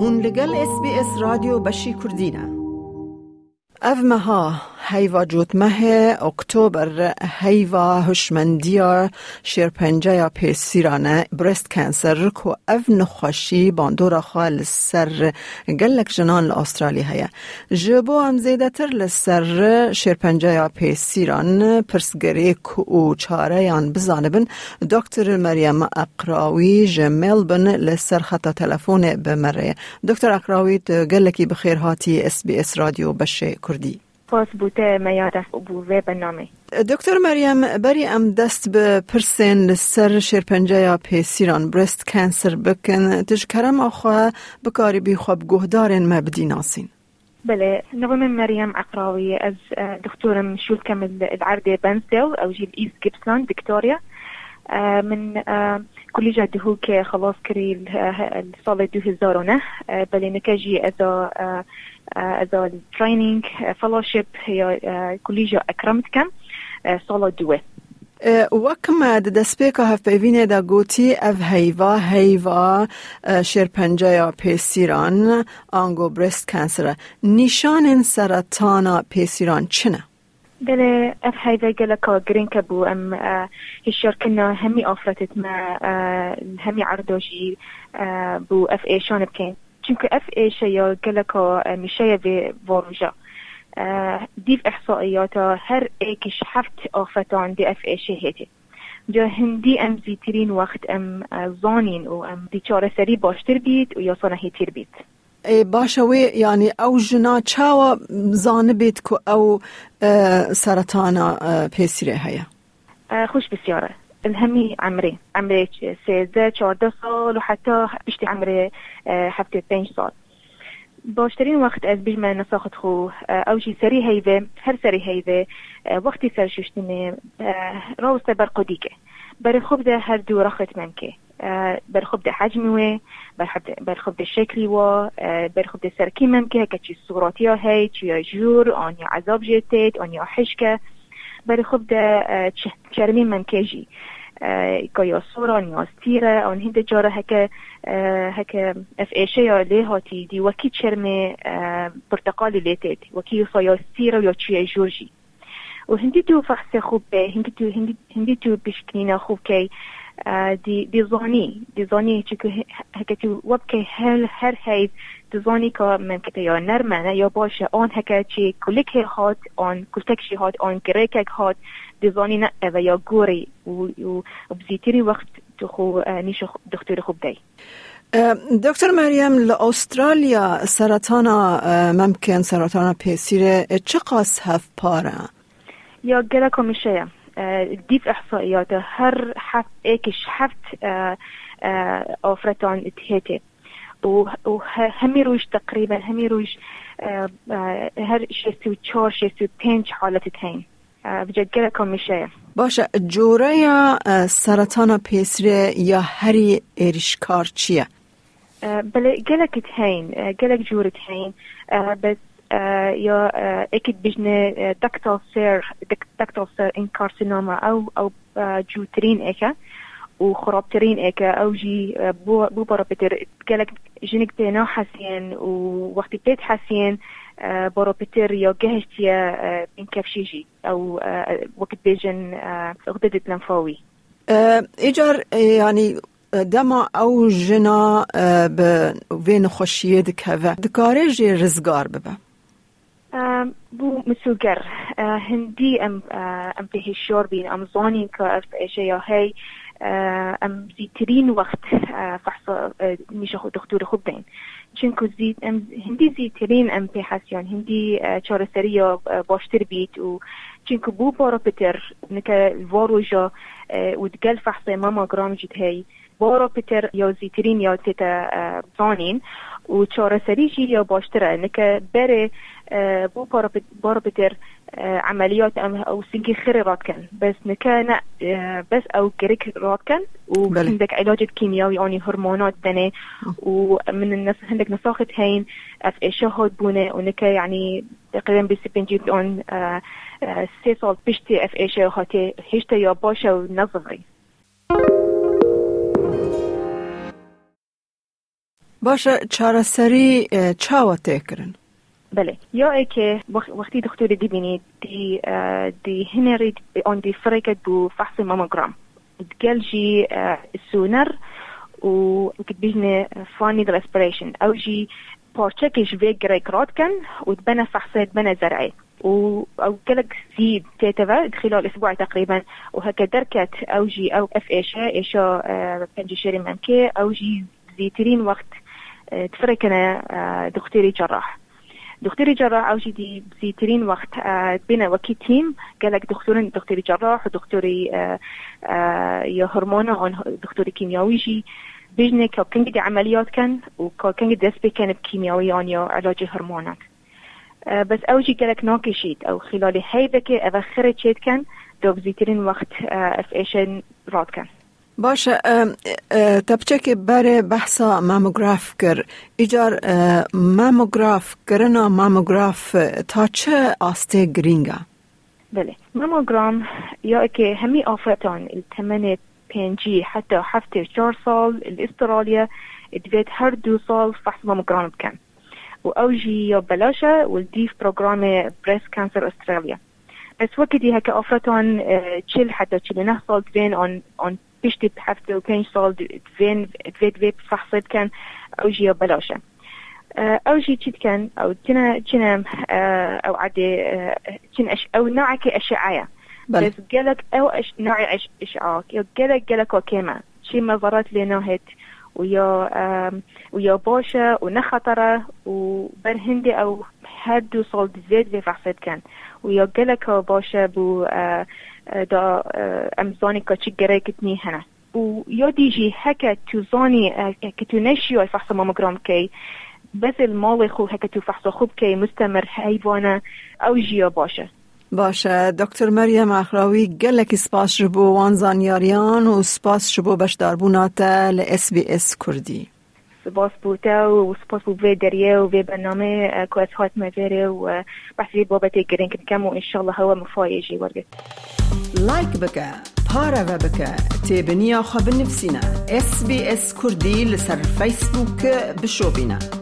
هون لگل اس بی اس رادیو بشی کردینه. اف مها. هیوا جوت مه اکتبر هیوا هشمندیا شیرپنجه یا پیسیرانه برست کانسر کو اف نخوشی باندورا خال سر گلک جنان استرالی هیا. جبو هم زیده تر لسر شیرپنجه یا پیسیران پرسگری کو چاره یان بزانبن دکتر مریم اقراوی جمل بن لسر خطا تلفون بمره. دکتر اقراوی گلکی بخیر هاتی اس بی اس رادیو بشه کردی. باز بوده میاد بوه برنامه دکتر مریم بری ام دست به پرسین سر شرپنجه یا پیسیران برست کانسر بکن تشکرم آخوا بکاری بی خواب گهدارن مبدی ناسین. بله نظام مريم عقراوي از دكتورة من شو كم العردة بنسدل أو جيل إيست جيبسون فيكتوريا من کلیج دهو که خلاص کری سال 2009 بلی نکجی از از ترینینگ فلاشپ یا کلیج اکرمت کم سال دوه وەکمە گوتی او هیوا هیوا شیر هەیوا شێرپەنجەیە پێسیران آنگو برست کەنسرە نیشانێن سەرەتانە پێسیران چنه؟ بله اف هيدا قالك جرين كابو ام هشار كنا همي اوفرتت ما همي عردوجي بو اف اي شون بكين چونك اف اي شيا قالك مشايا في فوروجا ديف احصائياتا هر ايكش حفت اوفتان دي اف اي شهيتي جا هندي ام زيترين وقت ام زانين و ام دي چاره سري باشتر بيت و ياسانا هيتر بيت باشوي يعني أو جنا چاوا زانبت كو أو سرطانا بيسيري هيا خوش بسيارة الهمي عمري عمري سيزة چارده سال وحتى بشتي عمري هفته پنج سال. باشترین وقت از من نساخت خو أو جی سری هیوه هر راوسته خوب ده هر دو رخت ممکه بر خوب بەرە خۆبدا هەردوو ڕەخەتمان کێ بەرخبدا حجموێ بەرخبدا شکلیوە بەرخبدا سەرکی ممکە کە چی سوڕاتیا هەی چیا جور ئەنیا عذاب ژێتێت ئەنیا حشکە. بەرخبدا چرمی منکێژی کا یا سورا نیاستیره آن هند جاره هک هک اف ایشه یا لی هاتی دی وکی چرم پرتقالی لیتید وکی فایا سیره یا چیه جورجی و هندی تو فحص خوب هندي تو هندي هندي تو بشكنينا خوب كي دي دي زوني دي زوني چكو هكا تو وبكي هل هر هاي دي زوني که من كتا يا نرمانة يا باشا اون هكا چي کلیک هات اون كلتك شي هات اون کریک هات دي زوني نا اوا يا غوري و بزيتري وقت تو خو نيش دكتور خوب داي دکتر مریم ل استرالیا سرطان ممکن سرطان پیسیر چه قاس هفت پاره يقلكم الشيء ديف إحصائياته هر حف إيكش حفت أوفرتون تهيتي وهمي روش تقريبا همي روش هر شيسي وچار شيسي وبينج حالة تهين بجدگرکم میشه باشه جوره یا سرطان پیسره یا هری ارشکار چیه؟ بله گلک تین، گلک جورت تین، بس یا أكيد بجنة دكتال سير دكتال سير ان كارسينوما أو أو جوترين ايكا وخرابترين ايكا أو جي بو بو بارابتر قالك جنك بينا حسين ووقت بيت حسين بارابتر يا جهشتيا بين كفشيجي أو وقت بيجن غدد لنفاوي ايجار يعني دما أو جنا بين خوشيه دكهفه دكاري جي رزقار ببا بو مسوگر هندی ام ام به شور بین زانی که اف اشیا هی ام زیترین وقت فحص میشه دکتور خوب دین چونکو زید ام هندی زیترین ام حسیان هندی چاره سری باشتر بیت و چونکو بو بارا پتر نکه الواروجا و دگل فحص ماما گرام جد هی بارا پتر یا زیترین یا تیتا زانین و چاره سری جی یا باشتره نکه بره بو باربتر عمليات أو سنكي خيري راتكن بس نكا بس أو كريك راتكن وعندك علاج كيميائي يعني هرمونات دني ومن الناس عندك نساخة هين اف اشهاد بونه ونكا يعني تقريبا بسبين جيب اون سي سال بشتي اف اشهاتي هشتا يا باشا ونظري باشه چاره سری چاوه تکرن بله. یا ای که وقتی دکتر دی بینید دی دی هنری آن دی فرقت بو فحص ماموگرام. تقال جي سونر وكتبيجني فاني الاسبريشن أو جي بورتشكش فيك ريكرات كان وتبنى فحصات بنى زرعي و أو كلك سي تيتفا خلال أسبوع تقريبا وهكا دركت أو جي أو اف ايشا ايشا بنجي شيري مانكي أو جي زيترين وقت تفركنا دكتوري جراح. دكتوري جراح أو جي دي بزيترين وقت بنا وكي تيم. قالك دكتورين دكتوري جراح ودكتوري يا هرمون دكتوري كيميائي. جي بيجني كو كان دي عمليات كان وكو كان دي دسبي كان بكيميائي يا علاج الهرمونات بس اوجي قالك ناكشيت أو خلال هيبك اذا شيت كان دوك زيترين وقت اف ايشن راد كان. باشه تبچه که بر بحثا ماموگراف کر. ایجار ماموگراف کرنا ماموگراف تا چه آسته گرینگا؟ بله. ماموگرام یا که همی آفتان التمنه پنجی حتی هفته چهار سال الاسترالیا ادویت هر دو سال فحص ماموگرام بکن. و اوجي یا بلاشة والديف برنامج بريست كانسر استراليا بس وقتي هكا افرتون تشيل حتى تشيل نحصل دوين on on بيشتي بحفظ وكان صال دوين دوين دوين فحصت كان اوجي بلاشة. اوجي تشيت كان أو تنا تنا أو عادي تنا أو نوعك اشعاعية بس قالك أو أش نوع أش اشعاع قالك قالك وكيما شي مظرات لنوهت ويا ويا باشا ونخطرة وبرهندي أو هدو صلد زيد في فحصت كان. ويا قلك باشا بو دا أمزاني كاتشي قريكتني هنا. ويا ديجي هكا توزاني كتونشيو فحص ماموجرام كي. بس المالي خو هكا تو فحص خوب كي مستمر حيوانة أو جيا باشا. باشه دکتر مریم اخراوی گلک سپاس شبو وان زانیاریان و سپاس شبو بشدار بوناتا اس بی اس کردی. سپاس بوتا و سپاس بو به دریا و به برنامه کوات هات مدره و بحثی بابت گرین کن کم و انشالله هوا مفایجی ورگت لایک بکه پارا و بکه تیبنیا خواب نفسینا اس بی اس کردی لسر فیسبوک بشو بینا